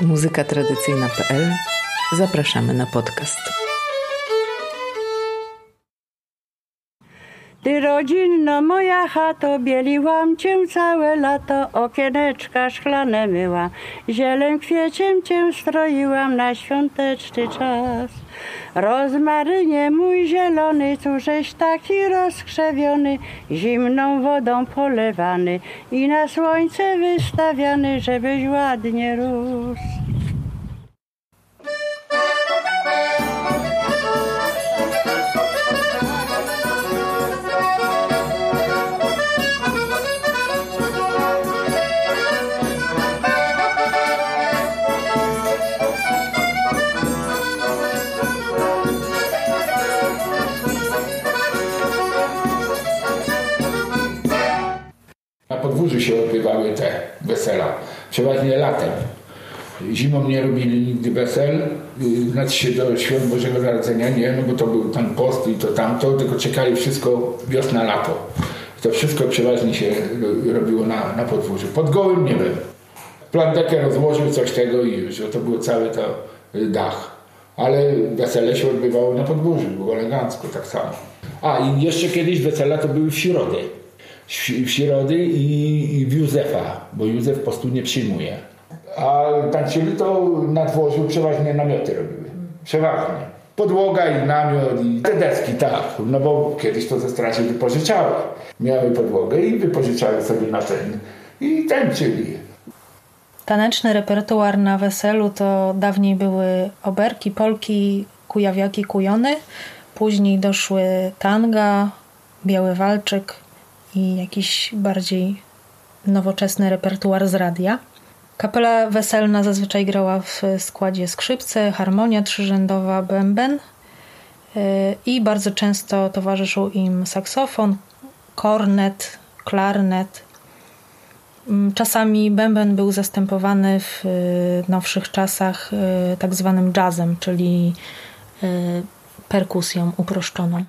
muzykatradycyjna.pl Zapraszamy na podcast. Rodzinno moja chato, bieliłam cię całe lato, okieneczka szklane myła, zieleń kwieciem cię stroiłam na świąteczny czas. Rozmarynie mój zielony, cóżeś taki rozkrzewiony, zimną wodą polewany i na słońce wystawiany, żebyś ładnie rósł. Przeważnie latem. Zimą nie robili nigdy wesel, yy, znaczy się do świąt Bożego Narodzenia, nie, no bo to był tam post i to tamto, tylko czekali wszystko wiosna, lato. To wszystko przeważnie się ro- robiło na, na podwórzu. Pod gołym niebem. Plandekę rozłożył coś tego i już, to było cały to y, dach. Ale wesele się odbywało na podwórzu, było elegancko tak samo. A i jeszcze kiedyś wesela to były w środę. W środy i, i w Józefa, bo Józef postu nie przyjmuje. A tańczyli to na dworzu przeważnie namioty robiły. Przeważnie. Podłoga i namiot i te deski, tak. No bo kiedyś to ze straży wypożyczały. Miały podłogę i wypożyczały sobie na ten. I tańczyli. Taneczny repertuar na weselu to dawniej były oberki, polki, kujawiaki, kujony. Później doszły tanga, biały walczyk i jakiś bardziej nowoczesny repertuar z radia. Kapela weselna zazwyczaj grała w składzie skrzypce, harmonia trzyrzędowa, bęben yy, i bardzo często towarzyszył im saksofon, kornet, klarnet, Mm, Czasami bęben był zastępowany w y, nowszych czasach y, tak zwanym jazzem, czyli y, perkusją uproszczoną.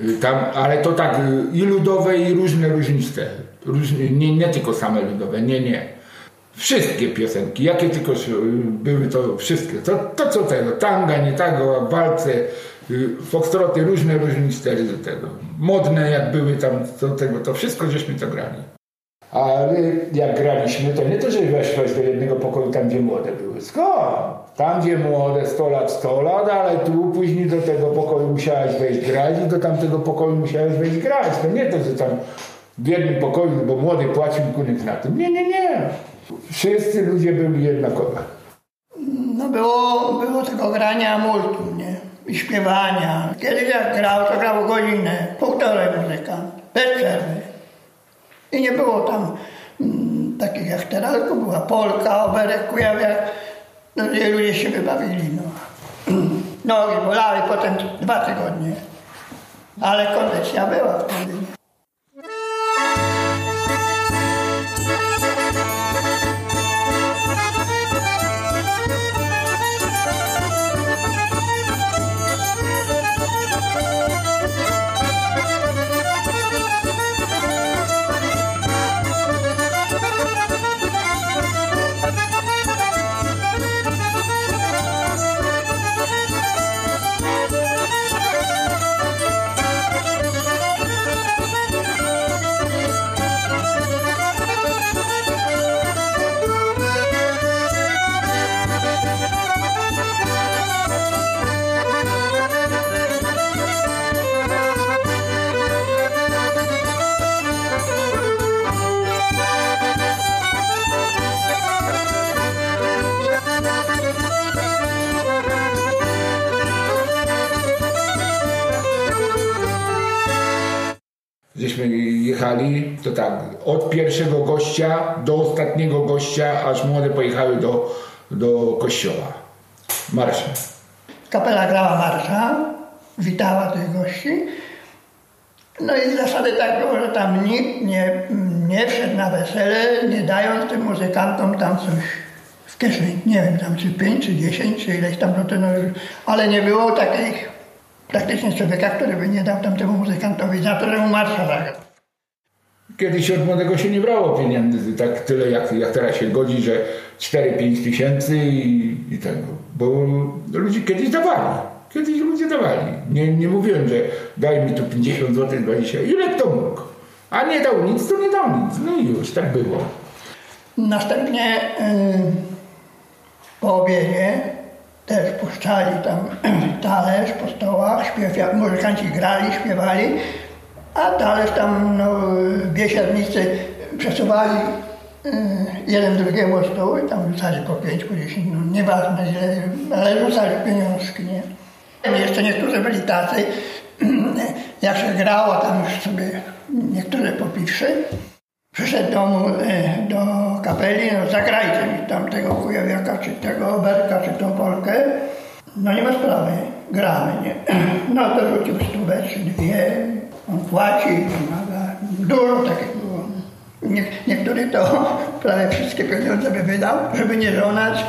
Y, Tam, ale to tak y, i ludowe, i różne, różniste. Różne, nie, nie tylko same ludowe, nie, nie. Wszystkie piosenki, jakie tylko y, były, to wszystkie. To, to co tego, tanga, nie tego, walce, foxtroty, różne, różniste do tego. Modne jak były tam, to, tego, to wszystko żeśmy to grali. Ale jak graliśmy, to nie to, że weszłaś do jednego pokoju tam, gdzie młode były. Skąd? Tam, gdzie młode, 100 lat, 100 lat, ale tu później do tego pokoju musiałaś wejść grać i do tamtego pokoju musiałaś wejść grać. To nie to, że tam w jednym pokoju, bo młody płacił koniec na tym. Nie, nie, nie. Wszyscy ludzie byli jednakowi. No było, było tego grania multum, nie? I śpiewania. Kiedyś jak grał, to grał godzinę, półtorej muzykant, bez przerwy. I nie było tam mm, takich jak teraz, tylko była polka, oberek, kujawiak, no, gdzie ludzie się wybawili, no. Nogi bolały potem dwa tygodnie. Ale kondycja była wtedy. Od pierwszego gościa do ostatniego gościa, aż młode pojechały do, do kościoła. Marszem. Kapela grała marsza, witała tych gości. No i zasady tak było, że tam nikt nie, nie wszedł na wesele, nie dając tym muzykantom tam coś w kieszeni. Nie wiem, tam czy 5, czy 10, czy ileś tam, no to ale nie było takich praktycznie człowieka, który by nie dał tamtemu muzykantowi za to, że mu marsza zagrał. Kiedyś od młodego się nie brało pieniędzy, tak tyle jak, jak teraz się godzi, że 4-5 tysięcy i, i tego. Bo ludzie kiedyś dawali. Kiedyś ludzie dawali. Nie, nie mówiłem, że daj mi tu 50 zł, 20. Ile kto mógł? A nie dał nic, to nie dał nic. No i już, tak było. Następnie y, po obiedzie też puszczali tam talerz po stołach, śpiewa, muzykanci grali, śpiewali, a talerz tam no, biesiadnicy przesuwali y, jeden drugiemu stół i tam rzucali po pięć, po dziesięć, no nieważne ile, ale rzucali pieniążki, nie? Jeszcze niektórzy byli tacy, jak się grało tam już sobie niektóre popiwszy, przyszedł do, e, do kapeli, no zagrajcie mi tam tego kujawiaka, czy tego oberka, czy tą polkę. No nie ma sprawy, gramy, nie? No to rzucił stówę, czy dwie, on płaci, pomaga. Dużo takich było. Nie, to prawie wszystkie pieniądze by wydał, żeby nie żonać.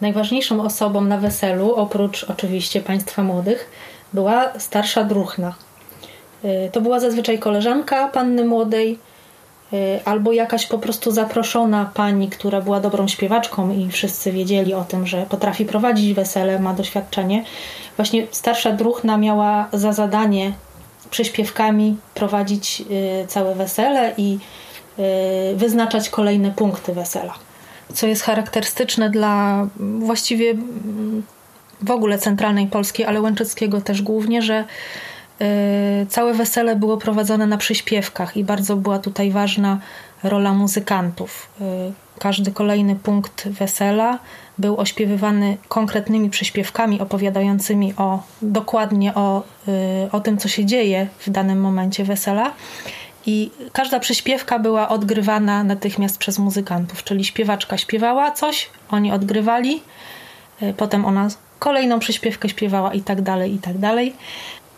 Najważniejszą osobą na weselu, oprócz oczywiście państwa młodych, była starsza druchna. Y, to była zazwyczaj koleżanka panny młodej, y, albo jakaś po prostu zaproszona pani, która była dobrą śpiewaczką i wszyscy wiedzieli o tym, że potrafi prowadzić wesele, ma doświadczenie. Właśnie starsza druchna miała za zadanie przyśpiewkami prowadzić y, całe wesele i wyznaczać kolejne punkty wesela co jest charakterystyczne dla właściwie w ogóle centralnej Polski, ale Łęczyckiego też głównie, że y, całe wesele było prowadzone na przyśpiewkach i bardzo była tutaj ważna rola muzykantów. Y, każdy kolejny punkt wesela był ośpiewywany konkretnymi przyśpiewkami opowiadającymi o, dokładnie o, y, o tym, co się dzieje w danym momencie wesela. I każda przyśpiewka była odgrywana natychmiast przez muzykantów, czyli śpiewaczka śpiewała coś, oni odgrywali, y, potem ona kolejną przyśpiewkę śpiewała i tak dalej, i tak dalej.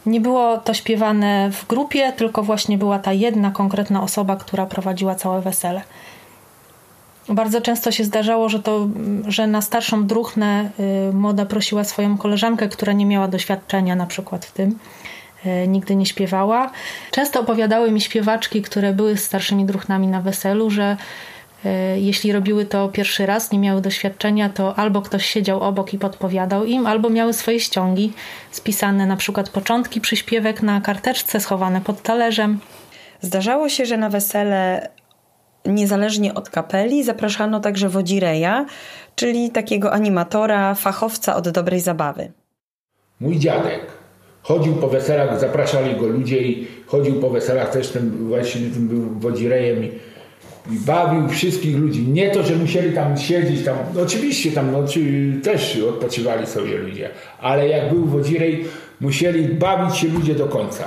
Nie było to śpiewane w grupie, tylko właśnie była ta jedna konkretna osoba, która prowadziła całe wesele. Bardzo często się zdarzało, że, to, że na starszą druchnę y, młoda prosiła swoją koleżankę, która nie miała doświadczenia na przykład w tym, E, nigdy nie śpiewała. Często opowiadały mi śpiewaczki, które były starszymi druchnami na weselu, że e, jeśli robiły to pierwszy raz, nie miały doświadczenia, to albo ktoś siedział obok i podpowiadał im, albo miały swoje ściągi spisane, na przykład początki przyśpiewek na karteczce schowane pod talerzem. Zdarzało się, że na wesele niezależnie od kapeli zapraszano także wodzireja, czyli takiego animatora, fachowca od dobrej zabawy. Mój dziadek Chodził po weselach, zapraszali go ludzie i chodził po weselach też tym właśnie tym był wodzirejem i, i bawił wszystkich ludzi. Nie to, że musieli tam siedzieć, tam no oczywiście tam no, też odpoczywali sobie ludzie, ale jak był wodzirej, musieli bawić się ludzie do końca.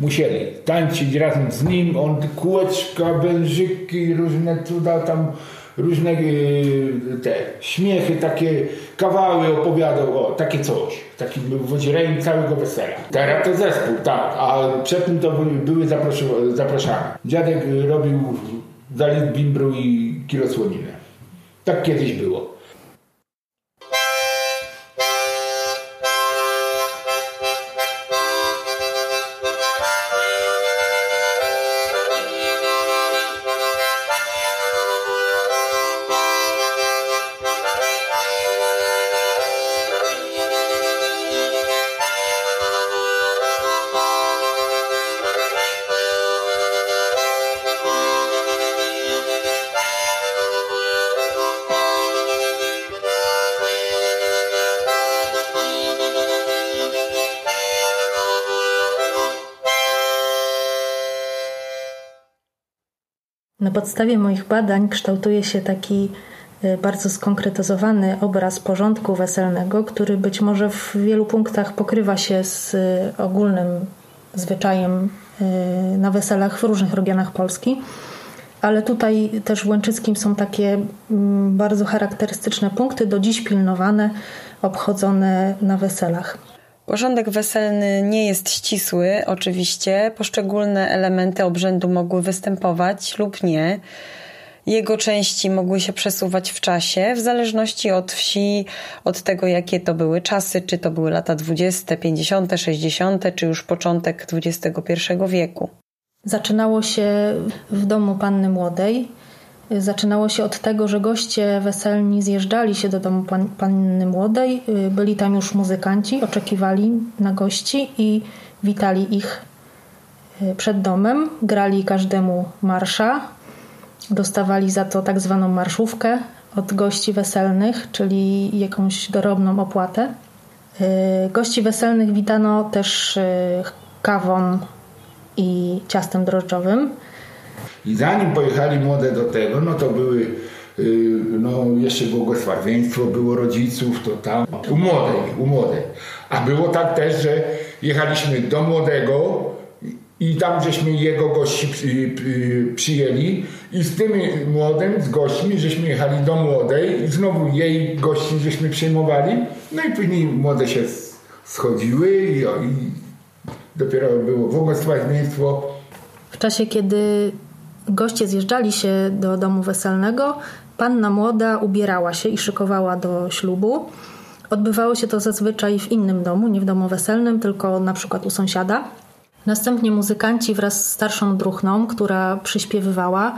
Musieli tańczyć razem z nim, on kółeczka, bężyki, różne cuda tam różne y, te śmiechy, takie kawały opowiadał, o, takie coś. Taki był wodzirejem całego wesela. Teraz to zespół, tak, a przed tym to były zapraszane. Dziadek robił zalit bimbru i kilo słoniny. Tak kiedyś było. Na podstawie moich badań kształtuje się taki y, bardzo skonkretyzowany obraz porządku weselnego, który być może w wielu punktach pokrywa się z y, ogólnym zwyczajem na weselach w różnych regionach Polski. Ale tutaj też w Łęczyckim są takie mm, bardzo charakterystyczne punkty, do dziś pilnowane, obchodzone na weselach. Porządek weselny nie jest ścisły, oczywiście. Poszczególne elementy obrzędu mogły występować lub nie. Jego części mogły się przesuwać w czasie, w zależności od wsi, od tego, jakie to były czasy, czy to były lata 20., 50., 60., czy już początek XXI wieku. Zaczynało się w domu panny młodej. Zaczynało się od tego, że goście weselni zjeżdżali się do domu pan, panny młodej. Byli tam już muzykanci, oczekiwali na gości i witali ich przed domem. Grali każdemu marsza. Dostawali za to tak zwaną marszówkę od gości weselnych, czyli jakąś dorobną opłatę. Gości weselnych witano też kawą i ciastem drożdżowym. I zanim pojechali młode do tego, no to były y, no jeszcze błogosławieństwo było rodziców, to tam u młodej, u młodej. A było tak też, że jechaliśmy do młodego i tam żeśmy jego gości przyjęli i z tym młodym, z gośćmi, żeśmy jechali do młodej i znowu jej gości żeśmy przyjmowali. No i później młode się schodziły i, i dopiero było błogosławieństwo. W czasie, kiedy goście zjeżdżali się do domu weselnego, panna młoda ubierała się i szykowała do ślubu. Odbywało się to zazwyczaj w innym domu, nie w domu weselnym, tylko na przykład u sąsiada. Następnie muzykanci wraz z starszą druchną, która przyśpiewywała,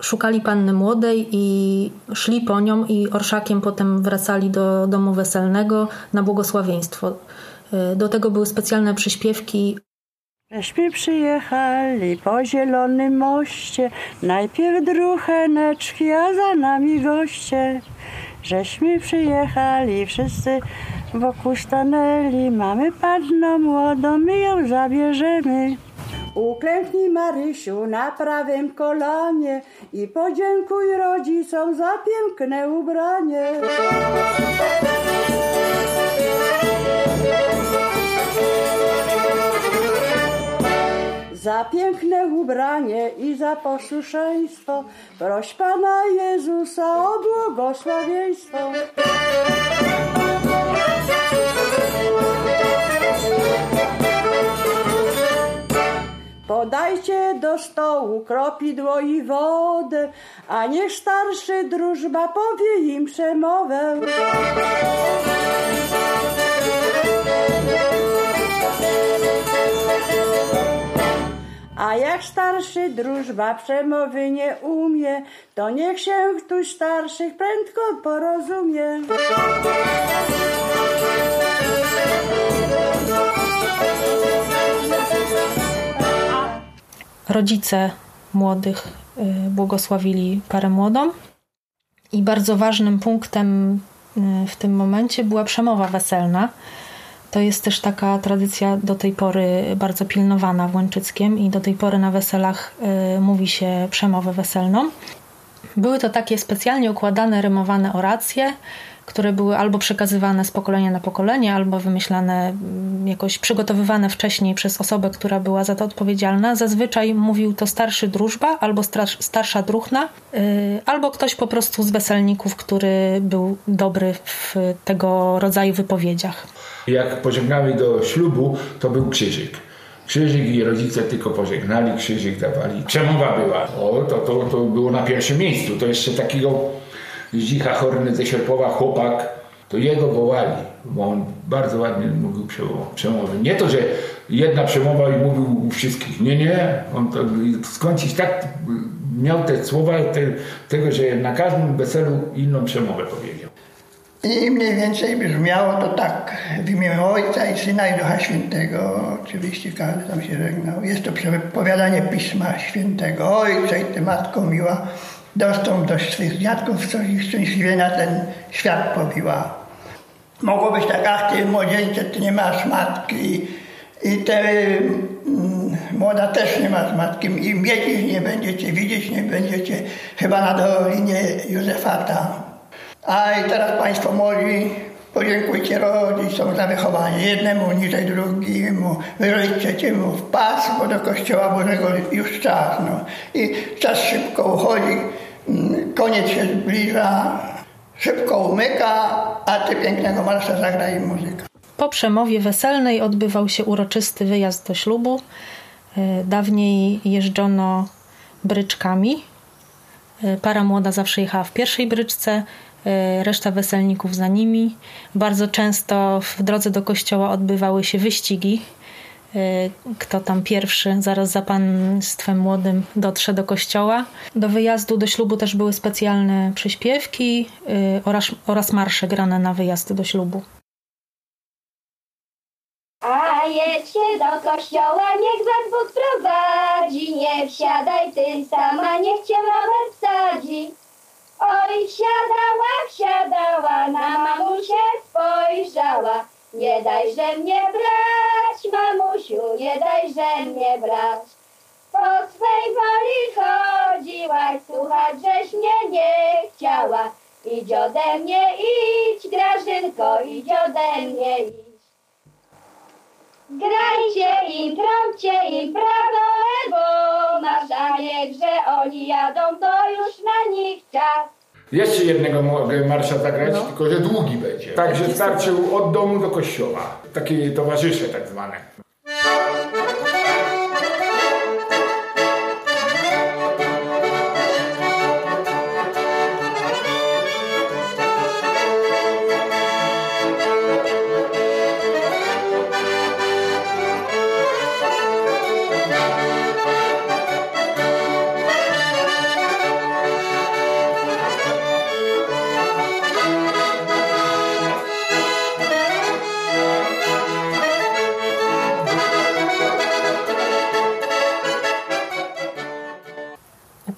szukali panny młodej i szli po nią i orszakiem potem wracali do domu weselnego na błogosławieństwo. Do tego były specjalne przyśpiewki. Żeśmy przyjechali po zielonym moście, najpierw drucheneczki, a za nami goście. Żeśmy przyjechali, wszyscy wokół stanęli, mamy panno młodą, my ją zabierzemy. Uklęknij Marysiu na prawym kolanie i podziękuj rodzicom za piękne ubranie. Za piękne ubranie i za posłuszeństwo proś Pana Jezusa o błogosławieństwo. Podajcie do stołu kropidło i wodę, a niech starszy drużba powie im przemowę. A jak starszy drużba przemowy nie umie, to niech się ktoś starszych prędko porozumie. Rodzice młodych y, błogosławili parę młodą i bardzo ważnym punktem y, w tym momencie była przemowa weselna. To jest też taka tradycja do tej pory bardzo pilnowana w Łęczyckiem i do tej pory na weselach y, mówi się przemowę weselną. Były to takie specjalnie układane, rymowane oracje, które były albo przekazywane z pokolenia na pokolenie, albo wymyślane, mm, jakoś przygotowywane wcześniej przez osobę, która była za to odpowiedzialna. Zazwyczaj mówił to starszy drużba, albo starsza druchna, yy, albo ktoś po prostu z weselników, który był dobry w tego rodzaju wypowiedziach. Jak pożegnali do ślubu, to był krzyżyk. Krzyżyk i rodzice tylko pożegnali, krzyżyk dawali. Przemowa była. O, to, to, to było na pierwszym miejscu. To jeszcze takiego Zdzicha Horny ze Sierpowa chłopak, to jego wołali, bo on bardzo ładnie mówił przemowy. Nie to, że jedna przemowa i mówił u wszystkich. Nie, nie. On to tak miał te słowa te, tego, że na każdym weselu inną przemowę powiedział. I mniej więcej brzmiało to tak, w imię Ojca i Syna i Ducha Świętego. Oczywiście każdy tam się żegnał. Jest to przepowiadanie Pisma Świętego. Ojcze i Ty Matko miła, dostąp do swych dziadków, co ich szczęśliwie na ten świat pobiła. Mogło być tak, ach ty młodzieńcze, ty nie masz matki i te mm, młoda też nie masz matki i mieć nie będziecie widzieć, nie będziecie chyba na dolinie Józefata. A i teraz Państwo młodzi Podziękujcie rodzicom za wychowanie. Jednemu niżej drugiemu, wyżej trzeciemu w pas, bo do Kościoła Bożego już czas. No. I czas szybko uchodzi, koniec się zbliża, szybko umyka, a ty pięknego marsza zagra i muzyka. Po przemowie weselnej odbywał się uroczysty wyjazd do ślubu. E, dawniej jeżdżono bryczkami. E, para młoda zawsze jechała w pierwszej bryczce, e, reszta weselników za nimi. Bardzo często w drodze do kościoła odbywały się wyścigi. Kto tam pierwszy, zaraz za państwem młodym, dotrze do kościoła. Do wyjazdu do ślubu też były specjalne przyśpiewki oraz, oraz marsze grane na wyjazd do ślubu. A jedźcie do kościoła, niech was Bóg prowadzi. Nie wsiadaj ty sama, niech cię rower wsadzi. Oj, wsiadała, wsiadała, na mamusię spojrzała. Nie dajże mnie brać, mamusiu, nie dajże mnie brać. Po swej woli chodziłaś, słuchać żeś mnie nie chciała. Idź ode mnie, idź, Grażynko, idź ode mnie, idź. Grajcie im, trąbcie im prawo, lewo, marsza że oni jadą, to już na nich czas. Jeszcze jednego mogę marsza zagrać, no. tylko że długi będzie. Także starczył od domu do kościoła. Takie towarzysze tak zwane.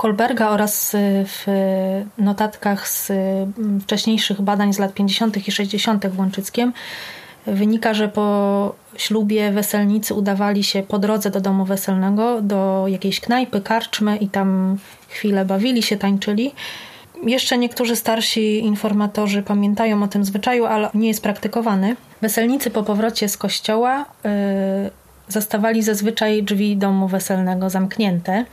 Kolberga oraz y, w notatkach z mm, wcześniejszych badań z lat 50. i 60. w Łączyckiem wynika, że po ślubie weselnicy udawali się po drodze do domu weselnego do jakiejś knajpy, karczmy i tam chwilę bawili się, tańczyli. Jeszcze niektórzy starsi informatorzy pamiętają o tym zwyczaju, ale nie jest praktykowany. Weselnicy po powrocie z kościoła yy, zastawali zazwyczaj drzwi domu weselnego zamknięte.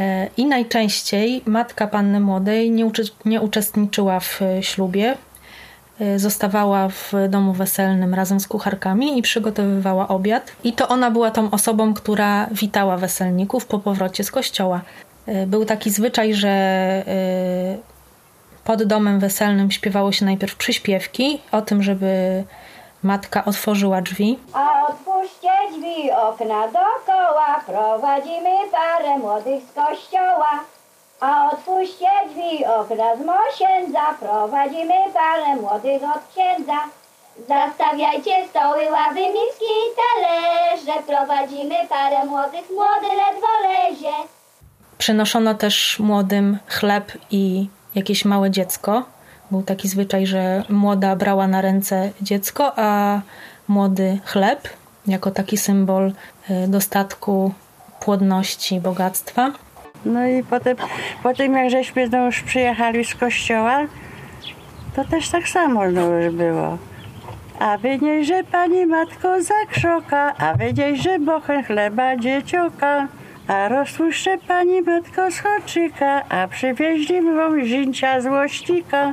E, I najczęściej matka panny młodej nie, nie uczestniczyła w ślubie, e, zostawała w domu weselnym razem z kucharkami i przygotowywała obiad. I to ona była tą osobą, która witała weselników po powrocie z kościoła. E, był taki zwyczaj, że pod domem weselnym śpiewało się najpierw przyśpiewki o tym, żeby Matka otworzyła drzwi. A otwórzcie drzwi, okna dokoła, prowadzimy parę młodych z kościoła. A otwórzcie drzwi, okna z mosiędza, prowadzimy parę młodych od księdza. Zastawiajcie stoły, ławy, miski i talerze, prowadzimy parę młodych, młody ledwo lezie. Przynoszono też młodym chleb i jakieś małe dziecko. Był taki zwyczaj, że młoda brała na ręce dziecko, a młody chleb jako taki symbol y, dostatku, płodności, bogactwa. No i potem, potem jak żeśmy no już przyjechali z kościoła, to też tak samo już było. A wynieś, pani matko zakrzoka, a wynieś, że bochen chleba dziecioka. A roztłuszcze pani matko schoczyka, a przywieźli wam zięcia złościka.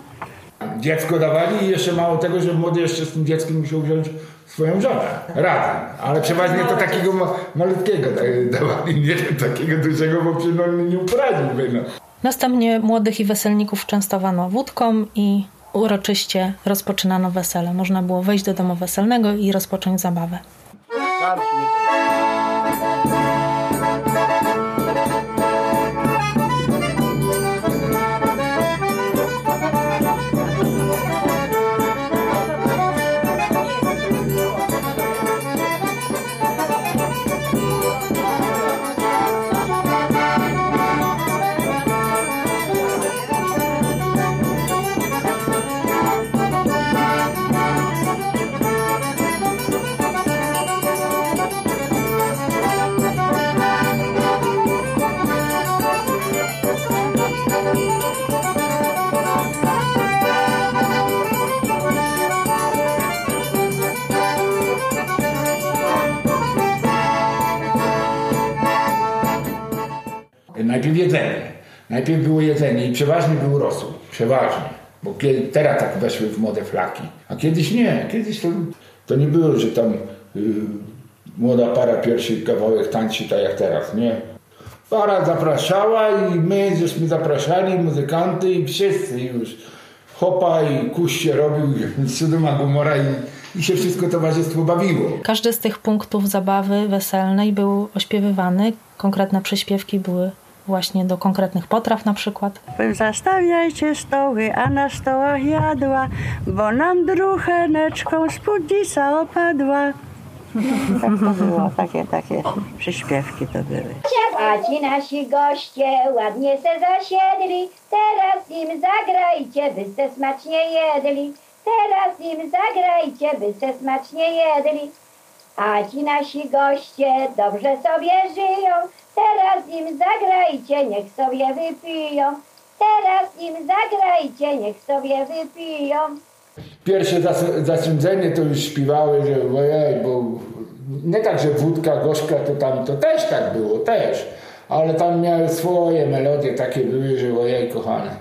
Dziecko dawali i jeszcze mało tego, że młody jeszcze z tym dzieckiem musiał wziąć swoją żonę razem. Ale przeważnie to takiego malutkiego dawali, nie takiego dużego, bo przecież no, nie uporadziłby. No. Następnie młodych i weselników częstowano wódką i uroczyście rozpoczynano wesele. Można było wejść do domu weselnego i rozpocząć zabawę. Najpierw jedzenie. Najpierw było jedzenie i przeważnie był rosół. Przeważnie. Bo kiedy, teraz tak weszły w modę flaki. A kiedyś nie. Kiedyś to, to nie było, że tam y, młoda para pierwszy kawałek tańczy tak jak teraz, nie? Para zapraszała i my żeśmy zapraszali, muzykanty i wszyscy już. Chopa i kuś się robił, Sodoma Gomora i, i się wszystko towarzystwo bawiło. Każdy z tych punktów zabawy weselnej był ośpiewywany. Konkretne przyśpiewki były właśnie do konkretnych potraw na przykład. Zastawiajcie stoły, a na stołach jadła, bo nam drucheneczką spódnica opadła. Tak to było, takie, takie przyśpiewki to były. A ci nasi goście ładnie se zasiedli, teraz im zagrajcie, by se smacznie jedli. Teraz im zagrajcie, by se smacznie jedli. A ci nasi goście dobrze sobie żyją, teraz im zagrajcie, niech sobie wypiją. Teraz im zagrajcie, niech sobie wypiją. Pierwsze zas- zasądzenie to już śpiewały, że ojej, bo nie tak, że wódka, gorzka to tam, to też tak było, też. Ale tam miały swoje melodie, takie były, że ojej, kochane.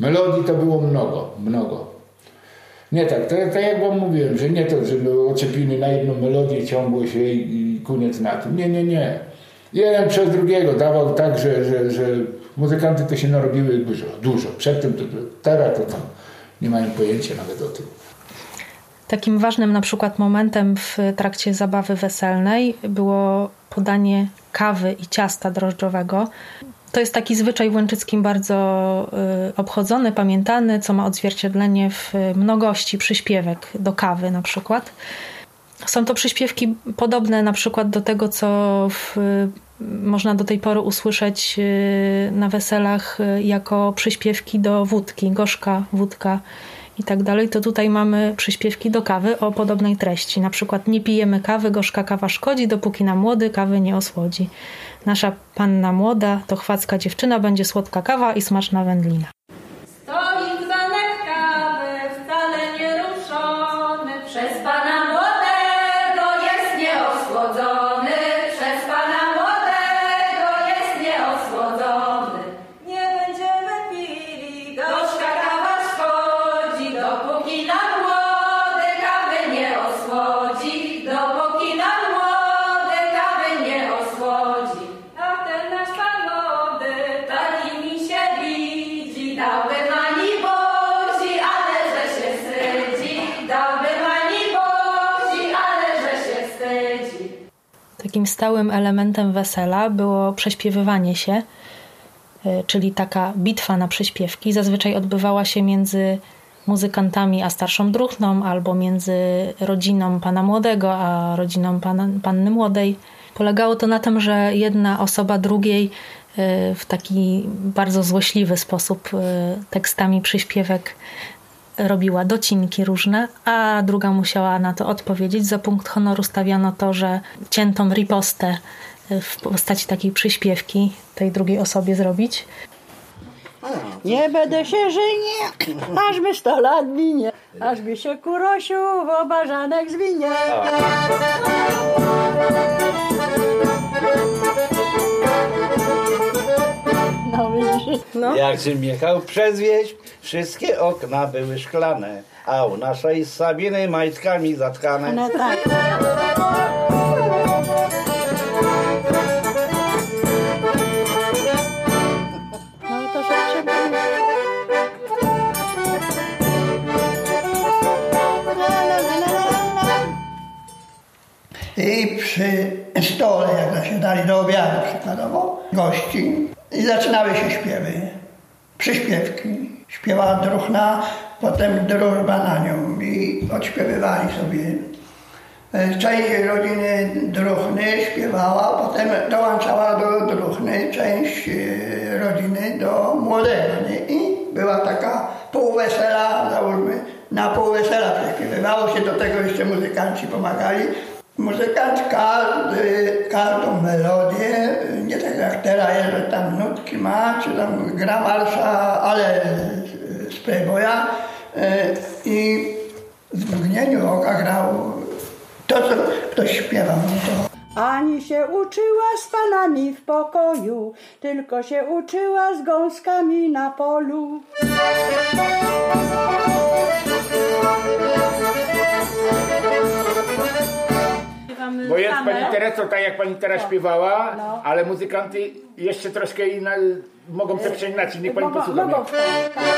Melodii to było mnogo, mnogo. Nie tak, to, to jak wam mówiłem, że nie to, że my oczepiny na jedną melodię ciągło się i, i koniec na tym. Nie, nie, nie. Jeden przez drugiego dawał tak, że, że, że muzykanty to się narobiły dużo, dużo. Przedtem to, teraz to tam nie mają pojęcia nawet o tym. Takim ważnym na przykład momentem w trakcie zabawy weselnej było podanie kawy i ciasta drożdżowego. To jest taki zwyczaj w Łęczyckim bardzo y, obchodzony, pamiętany, co ma odzwierciedlenie w mnogości przyśpiewek do kawy na przykład. Są to przyśpiewki podobne na przykład do tego, co w, można do tej pory usłyszeć y, na weselach y, jako przyśpiewki do wódki, gorzka, wódka i tak dalej, to tutaj mamy przyśpiewki do kawy o podobnej treści. Na przykład nie pijemy kawy, gorzka kawa szkodzi, dopóki na młody kawy nie osłodzi. Nasza panna młoda to chwacka dziewczyna, będzie słodka kawa i smaczna wędlina. Takim stałym elementem wesela było prześpiewywanie się, y, czyli taka bitwa na przyśpiewki. Zazwyczaj odbywała się między muzykantami a starszą druchną, albo między rodziną pana młodego a rodziną pana, panny młodej. Polegało to na tym, że jedna osoba drugiej y, w taki bardzo złośliwy sposób y, tekstami przyśpiewek robiła docinki różne, a druga musiała na to odpowiedzieć. Za punkt honoru stawiano to, że ciętą ripostę w postaci takiej przyśpiewki tej drugiej osobie zrobić. Nie będę się żynie, aż mi sto lat minie, aż mi się kurosiu w obarzanek zwinie. No widzisz, Jak Rzym jechał przez wieś, wszystkie okna były szklane, a u naszej Sabiny majtkami zatkane. no tak. No to się. I przy stole, jak zasiadali do obiadu przykładowo, gości, i zaczynały się śpiewy, przyśpiewki. Śpiewała druchna, potem drużba na nią i odśpiewywali sobie. E, Część rodziny druchny śpiewała, potem dołączała do druchny część e, rodziny do młodego. Nie? I była taka półwesela, załóżmy, na pół wesela prześpiewywało się, do tego jeszcze muzykanci pomagali. Muzykant każdy, każdą melodię, nie tak jak teraz, że tam nutki ma, czy tam gra marsza, ale z Playboya e, i w mgnieniu oka grał to, co ktoś śpiewał. No to Ani się uczyła z panami w pokoju, tylko się uczyła z gąskami na polu. Bo jest pani Tereso, tak jak pani teraz śpiewała, ale muzykanty jeszcze troszkę inna, mogą to przeinaczyć, niech pani posłucha. mogą, tak, tak.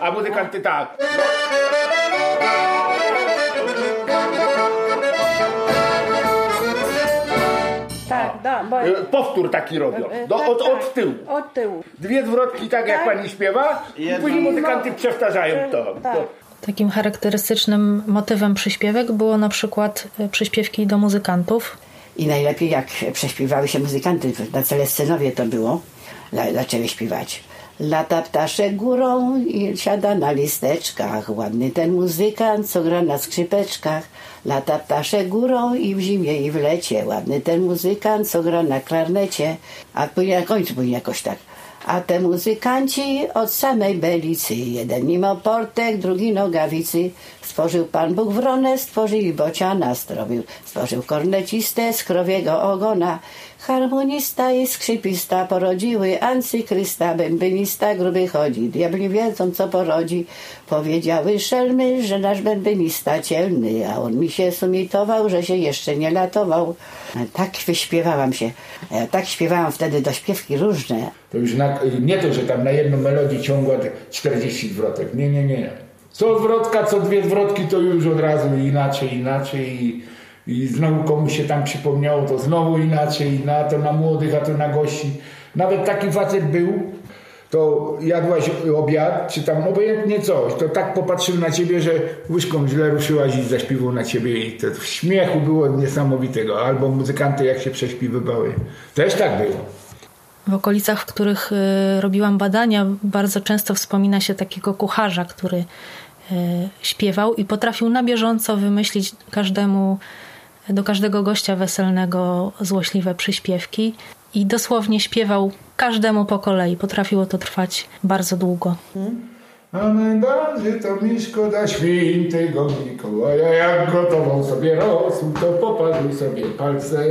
A muzykanty tak. Da, bo... E, Powtór taki robią. e, Do, tak, od, tak, od tyłu. Od tyłu. Dwie zwrotki tak jak Tak. pani śpiewa i później muzykanty przewtarzają to. Tak. to. Takim charakterystycznym motywem przyśpiewek było na przykład przyśpiewki do muzykantów. I najlepiej jak prześpiewały się muzykanty, na cele scenowie to było, zaczęły śpiewać. Lata ptaszek górą i siada na listeczkach. Ładny ten muzykant, co gra na skrzypeczkach. Lata ptaszek górą i w zimie i w lecie. Ładny ten muzykant, co gra na klarnecie. A później na końcu później jakoś tak. A te muzykanci od samej Belicy, jeden mimo portek, drugi nogawicy. Stworzył Pan Bóg wronę, stworzyli bociana, strobił, stworzył korneciste z krowiego ogona. Harmonista i skrzypista porodziły ancychrysta, bębenista gruby chodzi. Diabli wiedzą, co porodzi. Powiedziały szelmy, że nasz bębenista cielny, a on mi się sumitował, że się jeszcze nie latował. Tak wyśpiewałam się. E, Tak śpiewałam wtedy do śpiewki różne. To już na, nie to, że tam na jedną melodię ciągła 40 zwrotek. Nie, nie, nie. Co zwrotka, co dwie zwrotki, to już od razu inaczej, inaczej. I, znowu komuś się tam przypomniało, to znowu inaczej. Na to na młodych, a to na gości. Nawet taki facet był, to jadłaś obiad, czy tam obojętnie coś, to tak popatrzył na ciebie, że łyżką źle ruszyłaś i zaśpiewał na ciebie i to w śmiechu było niesamowitego. Albo muzykanty jak się prześpiwywały. Też tak było. W okolicach, w których y, robiłam badania, bardzo często wspomina się takiego kucharza, który y, śpiewał i potrafił na bieżąco wymyślić każdemu, do każdego gościa weselnego złośliwe przyśpiewki i dosłownie śpiewał każdemu po kolei. Potrafiło to trwać bardzo długo. Amen, że to mi szkoda świętego Mikołaja, jak gotował sobie rosół, to popadły sobie palce.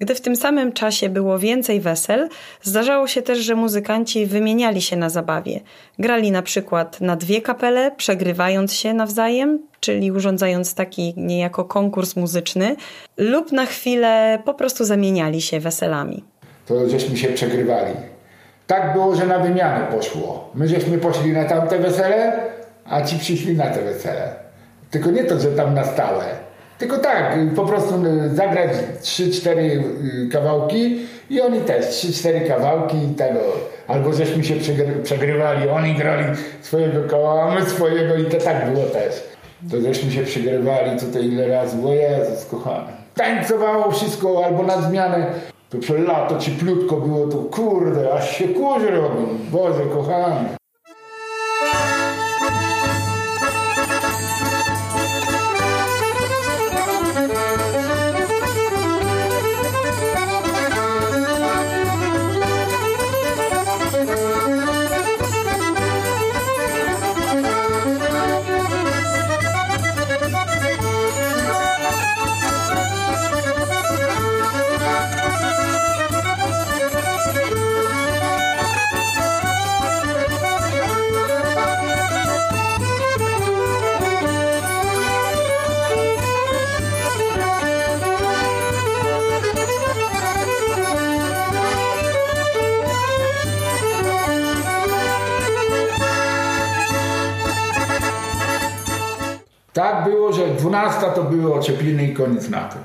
Gdy w tym samym czasie było więcej wesel, zdarzało się też, że muzykanci wymieniali się na zabawie. Grali na przykład na dwie kapele, przegrywając się nawzajem, czyli urządzając taki niejako konkurs muzyczny, lub na chwilę po prostu zamieniali się weselami. To żeśmy się przegrywali. Tak było, że na wymianę poszło. My żeśmy poszli na tamte wesele, a ci przyszli na te wesele. Tylko nie to, że tam na stałe. Tylko tak, po prostu y, zagrać 3-4 y, kawałki i oni też 3-4 kawałki tego. Albo żeśmy się przegry- przegrywali, oni grali swojego koła, a my swojego i to tak było też. To żeśmy się przegrywali tutaj ile razy, o Jezus kochany. Tańcowało wszystko albo na zmianę. To przez lato cieplutko było, to kurde, aż się kurz robił. Boże kochany. Tak było, że 12 to były ociepliny i koniec na tym.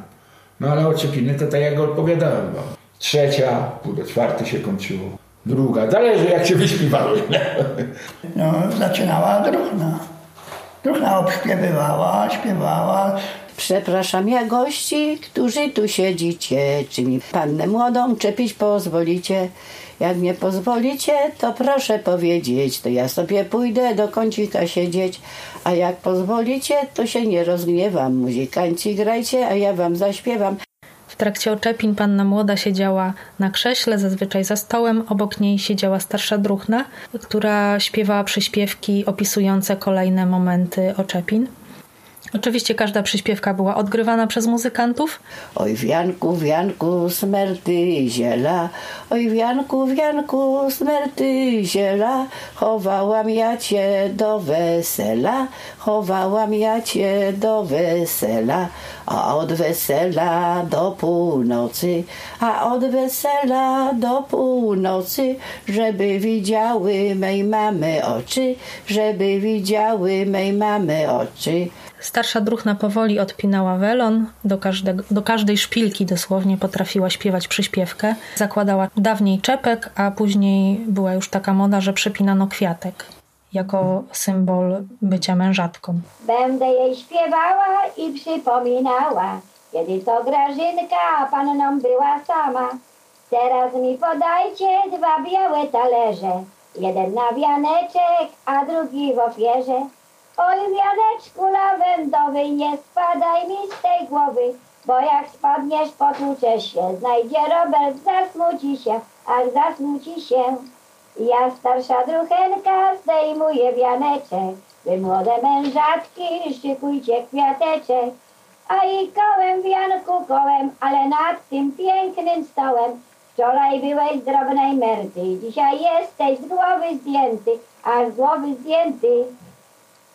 No ale ociepliny to tak jak odpowiadałem wam. Trzecia, pół do czwarty się kończyło. Druga, zależy jak się wyśpiewały. No, zaczynała druhna. Druhna obśpiewywała, śpiewała. Przepraszam ja gości, którzy tu siedzicie, czy mi pannę młodą czepić pozwolicie? Jak nie pozwolicie, to proszę powiedzieć, to ja sobie pójdę do kącika siedzieć, a jak pozwolicie, to się nie rozgniewam. Muzykanci grajcie, a ja wam zaśpiewam. W trakcie oczepin panna młoda siedziała na krześle, zazwyczaj za stołem. Obok niej siedziała starsza druhna, która śpiewała przyśpiewki opisujące kolejne momenty oczepin. Oczywiście każda przyśpiewka była odgrywana przez muzykantów. Oj wianku, wianku, smerty ziela, oj wianku, wianku, smerty ziela, chowałam ja cię do wesela, chowałam ja cię do wesela, a od wesela do północy, a od wesela do północy, żeby widziały mej mamy oczy, żeby widziały mej mamy oczy. Starsza druhna powoli odpinała welon, do, do każdej szpilki dosłownie potrafiła śpiewać przyśpiewkę. Zakładała dawniej czepek, a później była już taka moda, że przypinano kwiatek jako symbol bycia mężatką. Będę jej śpiewała i przypominała, kiedy to Grażynka panną była sama. Teraz mi podajcie dwa białe talerze, jeden na wianeczek, a drugi w ofierze. Oj, wianeczku lawendowy, nie spadaj mi z tej głowy, bo jak spadniesz, potłuczesz się. Znajdzie Robert, zasmuci się, ach, zasmuci się. Ja starsza druchenka zdejmuję wianeczek, wy młode mężatki szykujcie kwiateczek. A i kołem wianku kołem, ale nad tym pięknym stołem Wczoraj byłeś z drobnej merty, dzisiaj jesteś z głowy zdjęty, a z głowy zdjęty.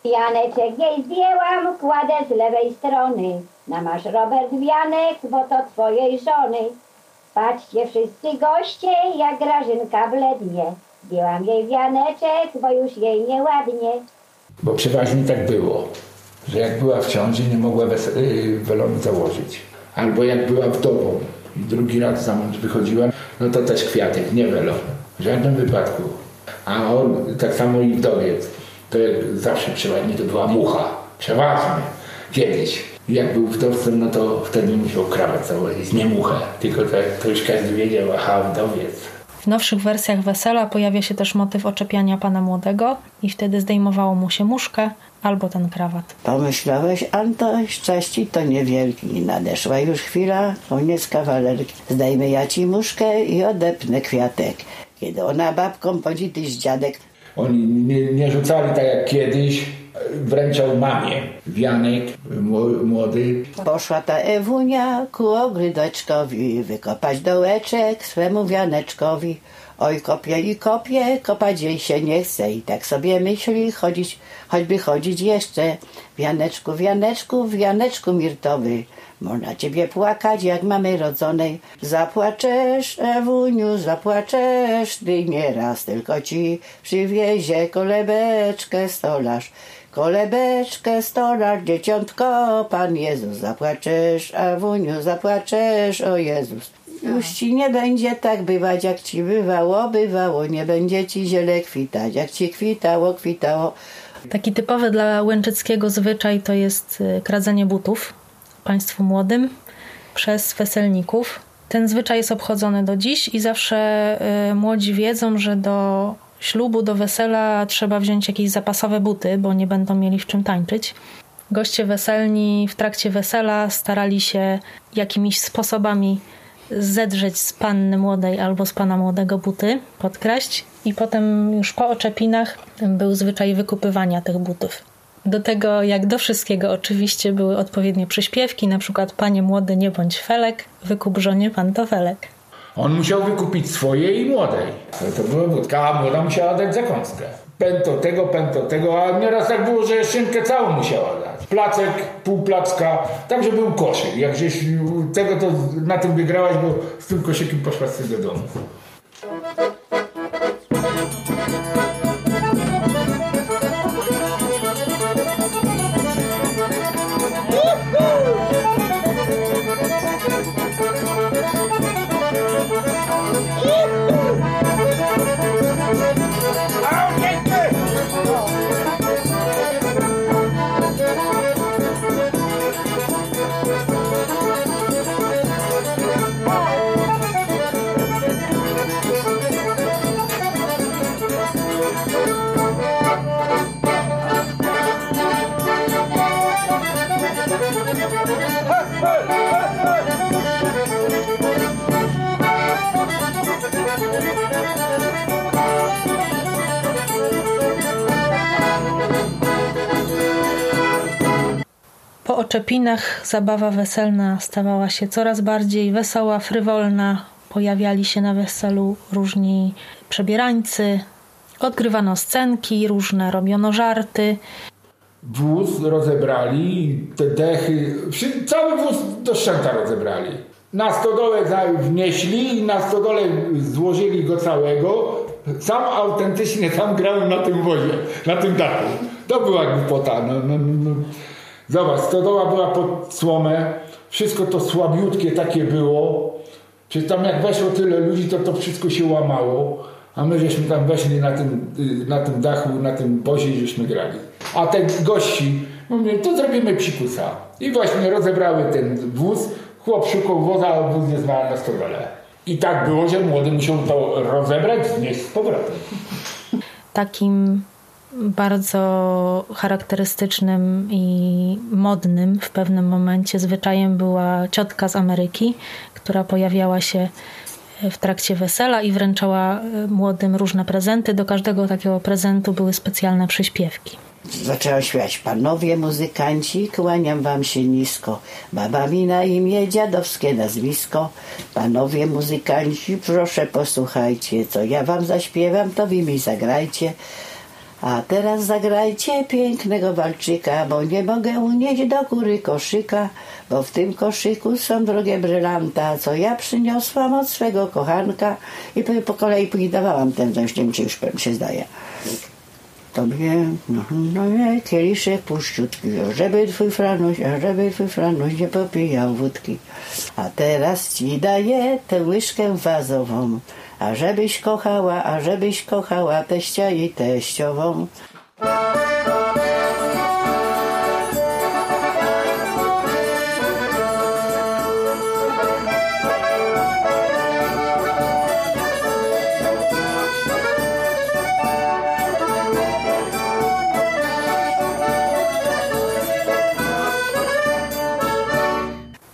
Janeczek jej zdjęłam, kładę z lewej strony. Na masz Robert wianek, bo to twojej żony. Patrzcie wszyscy goście, jak Grażynka blednie. Zdjęłam jej wianeczek, bo już jej nieładnie. Bo przeważnie tak było, że jak była w ciąży, nie mogła wes- yy, welonu założyć. Albo jak była wdową i drugi raz za mąż wychodziła, no to też kwiatek, nie welon. W żadnym wypadku. A on, tak samo i wdowiec, to jak zawsze przeważnie to była mucha. Przeważnie. Kiedyś. Jak był wdowcem, no to wtedy musiał krawat założyć, nie muchę. Tylko to, to już każdy wiedział, aha, wdowiec. W nowszych wersjach wesela pojawia się też motyw oczepiania pana młodego i wtedy zdejmowało mu się muszkę albo ten krawat. Pomyślałeś, Anto, szczęści to niewielki. Nadeszła już chwila, koniec kawalerki. Zdejmę ja ci muszkę i odepnę kwiatek. Kiedy ona babką podzityś dziadek, Oni nie, nie rzucali tak jak kiedyś, wręczał mamie. Wianek, mło- młody, Poszła ta Ewunia ku ogródeczkowi, wykopać dołeczek swemu wianeczkowi. Oj, kopie i kopie, kopać jej się nie chce i tak sobie myśli chodzić, choćby chodzić jeszcze. Wianeczku, wianeczku, wianeczku mirtowy, można ciebie płakać jak mamy rodzonej. Zapłaczesz, Ewuniu, zapłaczesz, ty nieraz tylko ci przywiezie kolebeczkę stolarz. Kolebeczkę stolarz, dzieciątko, Pan Jezus, zapłaczesz, Ewuniu, zapłaczesz, o Jezus. Już ci nie będzie tak bywać, jak ci bywało, bywało, nie będzie ci ziele kwitać, jak ci kwitało, kwitało. Taki typowy dla Łęczyckiego zwyczaj to jest y, kradzenie butów państwu młodym przez weselników. Ten zwyczaj jest obchodzony do dziś i zawsze y, młodzi wiedzą, że do ślubu, do wesela trzeba wziąć jakieś zapasowe buty, bo nie będą mieli w czym tańczyć. Goście weselni w trakcie wesela starali się jakimiś sposobami zedrzeć z panny młodej albo z pana młodego buty, podkraść i potem już po oczepinach był zwyczaj wykupywania tych butów. Do tego, jak do wszystkiego, oczywiście były odpowiednie przyśpiewki, na przykład Panie młody, nie bądź felek, wykup żonie pantofelek. On musiał wykupić swoje i młodej. To, to była wódka, a młoda musiała dać zakąskę. Pęto tego, pęto tego, a nieraz tak było, że szynkę całą musiała dać. Placek, pół placka, tak, że był koszyk. Jak żeś tego, to na tym wygrałaś, bo z tym koszykiem poszłaś do domu. Oczepinach zabawa weselna stawała się coraz bardziej wesoła, frywolna. Pojawiali się na weselu różni przebierańcy, odgrywano scenki, różne robiono żarty. Wóz rozebrali, te dechy, cały wóz do szczęta rozebrali. Na stodole wnieśli i na stodole złożyli go całego. Sam autentycznie sam grałem na tym wozie, na tym dachu. To była głupota. No, no, no, no. Zobacz, stodoła była pod słomę, wszystko to słabiutkie takie było. Czy tam jak weszło tyle ludzi, to to wszystko się łamało. A my żeśmy tam weszli na tym, y, na tym dachu, na tym wozie i żeśmy grali. A te gości, mówię, to zrobimy psikusa. I właśnie rozebrały ten wóz, chłop szukał woza, a wóz nie znał na stodole. I tak było, że młody musiał to rozebrać, znieść z powrotem. Takim bardzo charakterystycznym i modnym w pewnym momencie zwyczajem była ciotka z Ameryki, która pojawiała się w trakcie wesela i wręczała e, młodym różne prezenty. Do każdego takiego prezentu były specjalne przyśpiewki. Zaczęła śpiewać Panowie muzykanci, kłaniam wam się nisko Baba mi na imię, dziadowskie nazwisko Panowie muzykanci, proszę posłuchajcie Co ja wam zaśpiewam, to wy mi zagrajcie a teraz zagrajcie pięknego walczyka, bo nie mogę unieść do góry koszyka, bo w tym koszyku są drogie brylanta, co ja przyniosłam od swego kochanka i po, kolei dawałam ten, coś, nie wiem, czy już się zdaje. Tobie, no, no nie, kieliszek puściutki, żeby twój franuś, żeby twój franuś nie popijał wódki. A teraz ci daję tę łyżkę wazową, a żebyś kochała, a żebyś kochała teścia i teściową.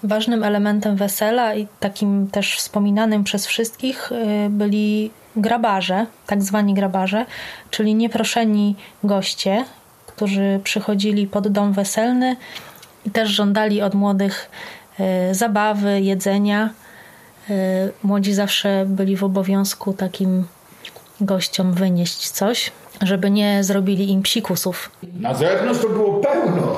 Ważnym elementem wesela i takim też wspominanym przez wszystkich y, byli grabarze, tak zwani grabarze, czyli nieproszeni goście, którzy przychodzili pod dom weselny i też żądali od młodych y, zabawy, jedzenia. Y, Młodzi zawsze byli w obowiązku takim gościom wynieść coś, żeby nie zrobili im psikusów. Na zewnątrz to było pełno.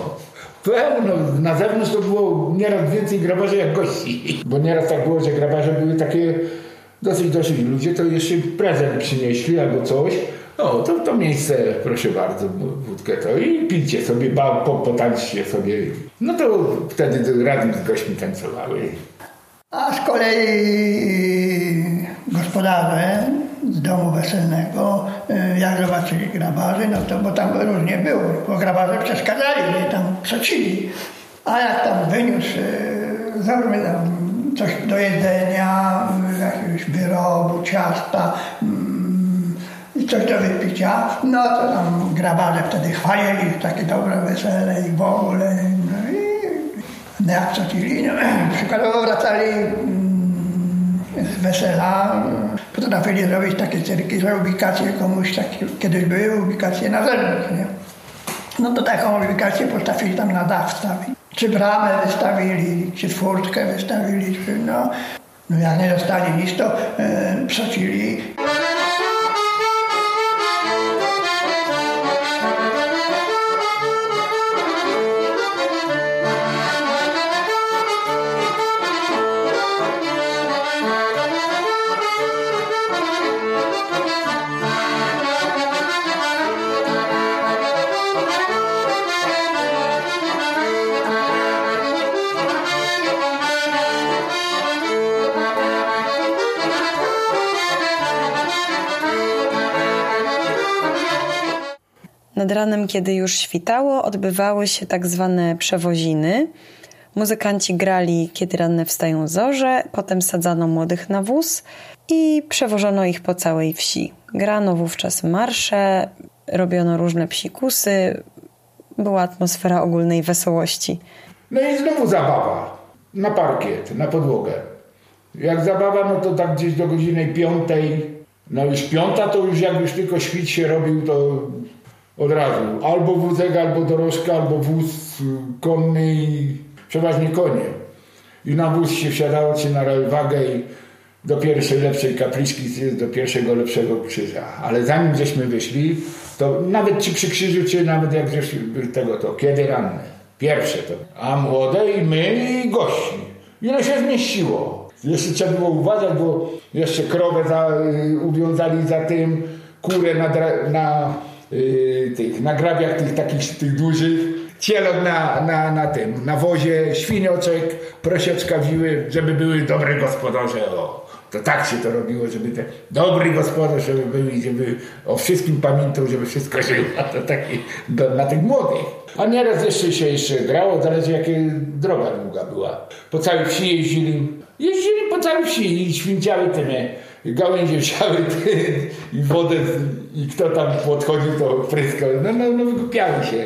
Pełno. Na zewnątrz to było nieraz więcej grabarzy jak gości. Bo nieraz tak było, że grabarze były takie dosyć dosyć ludzie, to jeszcze prezent przynieśli albo coś. O, to, to miejsce, proszę bardzo, wódkę to i pijcie sobie, ba, po, potańczcie sobie. No to wtedy razem z gośćmi tańcowały. A z kolei gospodarze domu weselnego, y, jak zobaczyli grabarzy, no to bo tam różnie było, bo grabarze przeszkadzali, że tam przecili. A jak tam wyniósł, y, załóżmy tam coś do jedzenia, y, jakiegoś wyrobu, ciasta, mm, i coś do wypicia, no to tam grabarze wtedy chwalili takie dobre wesele i w ogóle. No i no jak cocili, no, przykładowo wracali mm, z wesela, potrafili zrobić takie cyrki, że ubikacje komuś, takie, kiedyś były ubikacje na zewnątrz, nie? No to taką ubikację postawili tam na dach wstawić. Czy bramę wystawili, czy furtkę wystawili, czy no, no jak nie dostali nic, to e, przocili. Nad ranem, kiedy już świtało, odbywały się tak zwane przewoziny. Muzykanci grali, kiedy ranne wstają zorze, potem sadzano młodych na wóz i przewożono ich po całej wsi. Grano wówczas marsze, robiono różne psikusy, była atmosfera ogólnej wesołości. No i znowu zabawa. Na parkiet, na podłogę. Jak zabawa, no to tak gdzieś do godziny piątej. No już piąta to już jak już tylko świt się robił, to Od razu. Albo wózek, albo dorożka, albo wóz konny i przeważnie konie. I na wóz się wsiadało się na wagę i do pierwszej lepszej kapliczki, do pierwszego lepszego krzyża. Ale zanim żeśmy wyszli, to nawet ci przy krzyżu, czy nawet jak żeśmy tego, to kiedy ranne. Pierwsze to. A młode i my i gości. Ile się zmieściło. Jeszcze trzeba było uważać, bo jeszcze krowę za, y, uwiązali za tym, kurę na, na y, tych, na grabiach tych takich tych dużych, cielok na, na, na tym, na wozie, świnioczek, prosieczka wiły, żeby były dobre gospodarze. O. To tak się to robiło, żeby te dobry gospodarz, żeby był i żeby o wszystkim pamiętał, żeby wszystko żyło. A to taki do, na tych młodych. A nieraz jeszcze się jeszcze grało, zależy jakie droga długa była. Po całej wsi jeździli. Jeździli po całej wsi i świnciały tymi gałęzie wsiały i wodę i kto tam podchodził to pryskał. No, no, no wygłupiały się.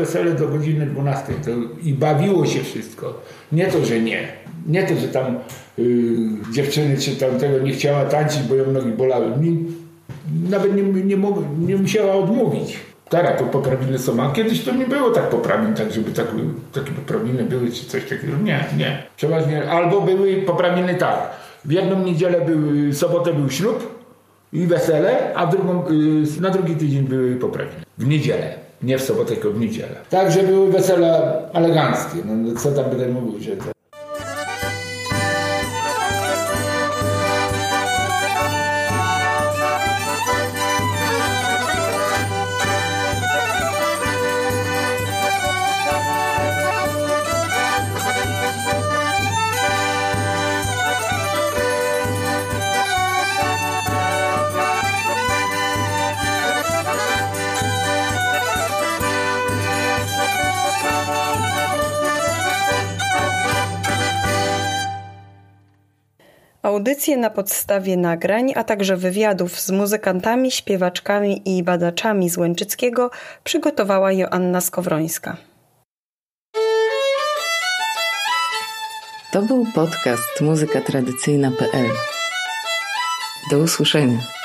Wesele do godziny 12. To, I bawiło się wszystko. Nie to, że nie. Nie to, że tam y, dziewczyny czy tam tego nie chciała tańczyć, bo ją nogi bolały. Nie, nawet nie, nie, mogła- nie musiała odmówić. Teraz to poprawiny są, a kiedyś to nie było tak poprawin, tak żeby tak, takie poprawiny były czy coś takiego. Nie, nie. Przeważnie albo były poprawiny tak. W jedną niedzielę był, sobotę był ślub i wesele, a drugą, y, na drugi tydzień były poprawiny. W niedzielę. Nie w sobotę, tylko w niedzielę. Także były wesela eleganckie. No, co tam będę mówił, że. Audycje na podstawie nagrań, a także wywiadów z muzykantami, śpiewaczkami i badaczami z Łęczyckiego przygotowała Joanna Skowrońska. To był podcast muzykatradycyjna.pl. Do usłyszenia.